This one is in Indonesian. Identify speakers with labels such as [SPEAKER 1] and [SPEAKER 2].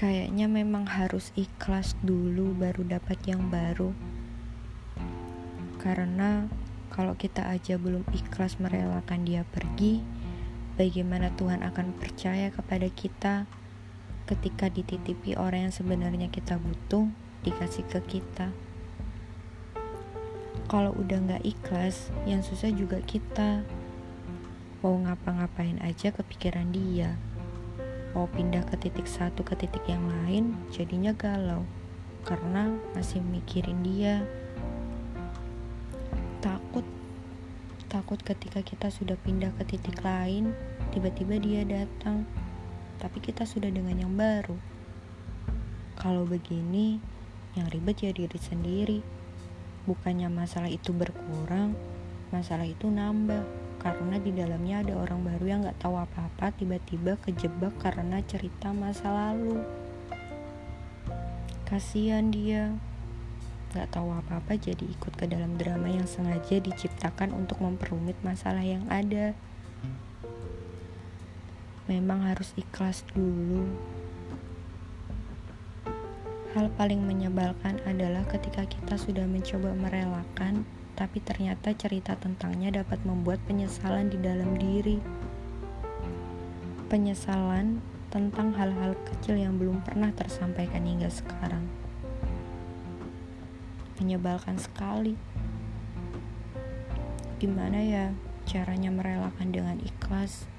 [SPEAKER 1] Kayaknya memang harus ikhlas dulu baru dapat yang baru. Karena kalau kita aja belum ikhlas merelakan dia pergi, bagaimana Tuhan akan percaya kepada kita ketika dititipi orang yang sebenarnya kita butuh dikasih ke kita. Kalau udah nggak ikhlas, yang susah juga kita. Mau ngapa-ngapain aja kepikiran dia mau pindah ke titik satu ke titik yang lain jadinya galau. Karena masih mikirin dia. Takut. Takut ketika kita sudah pindah ke titik lain tiba-tiba dia datang. Tapi kita sudah dengan yang baru. Kalau begini yang ribet ya diri sendiri. Bukannya masalah itu berkurang masalah itu nambah karena di dalamnya ada orang baru yang gak tahu apa-apa tiba-tiba kejebak karena cerita masa lalu. Kasihan dia. Gak tahu apa-apa jadi ikut ke dalam drama yang sengaja diciptakan untuk memperumit masalah yang ada. Memang harus ikhlas dulu Hal paling menyebalkan adalah ketika kita sudah mencoba merelakan tapi ternyata cerita tentangnya dapat membuat penyesalan di dalam diri. Penyesalan tentang hal-hal kecil yang belum pernah tersampaikan hingga sekarang. Menyebalkan sekali. Gimana ya caranya merelakan dengan ikhlas?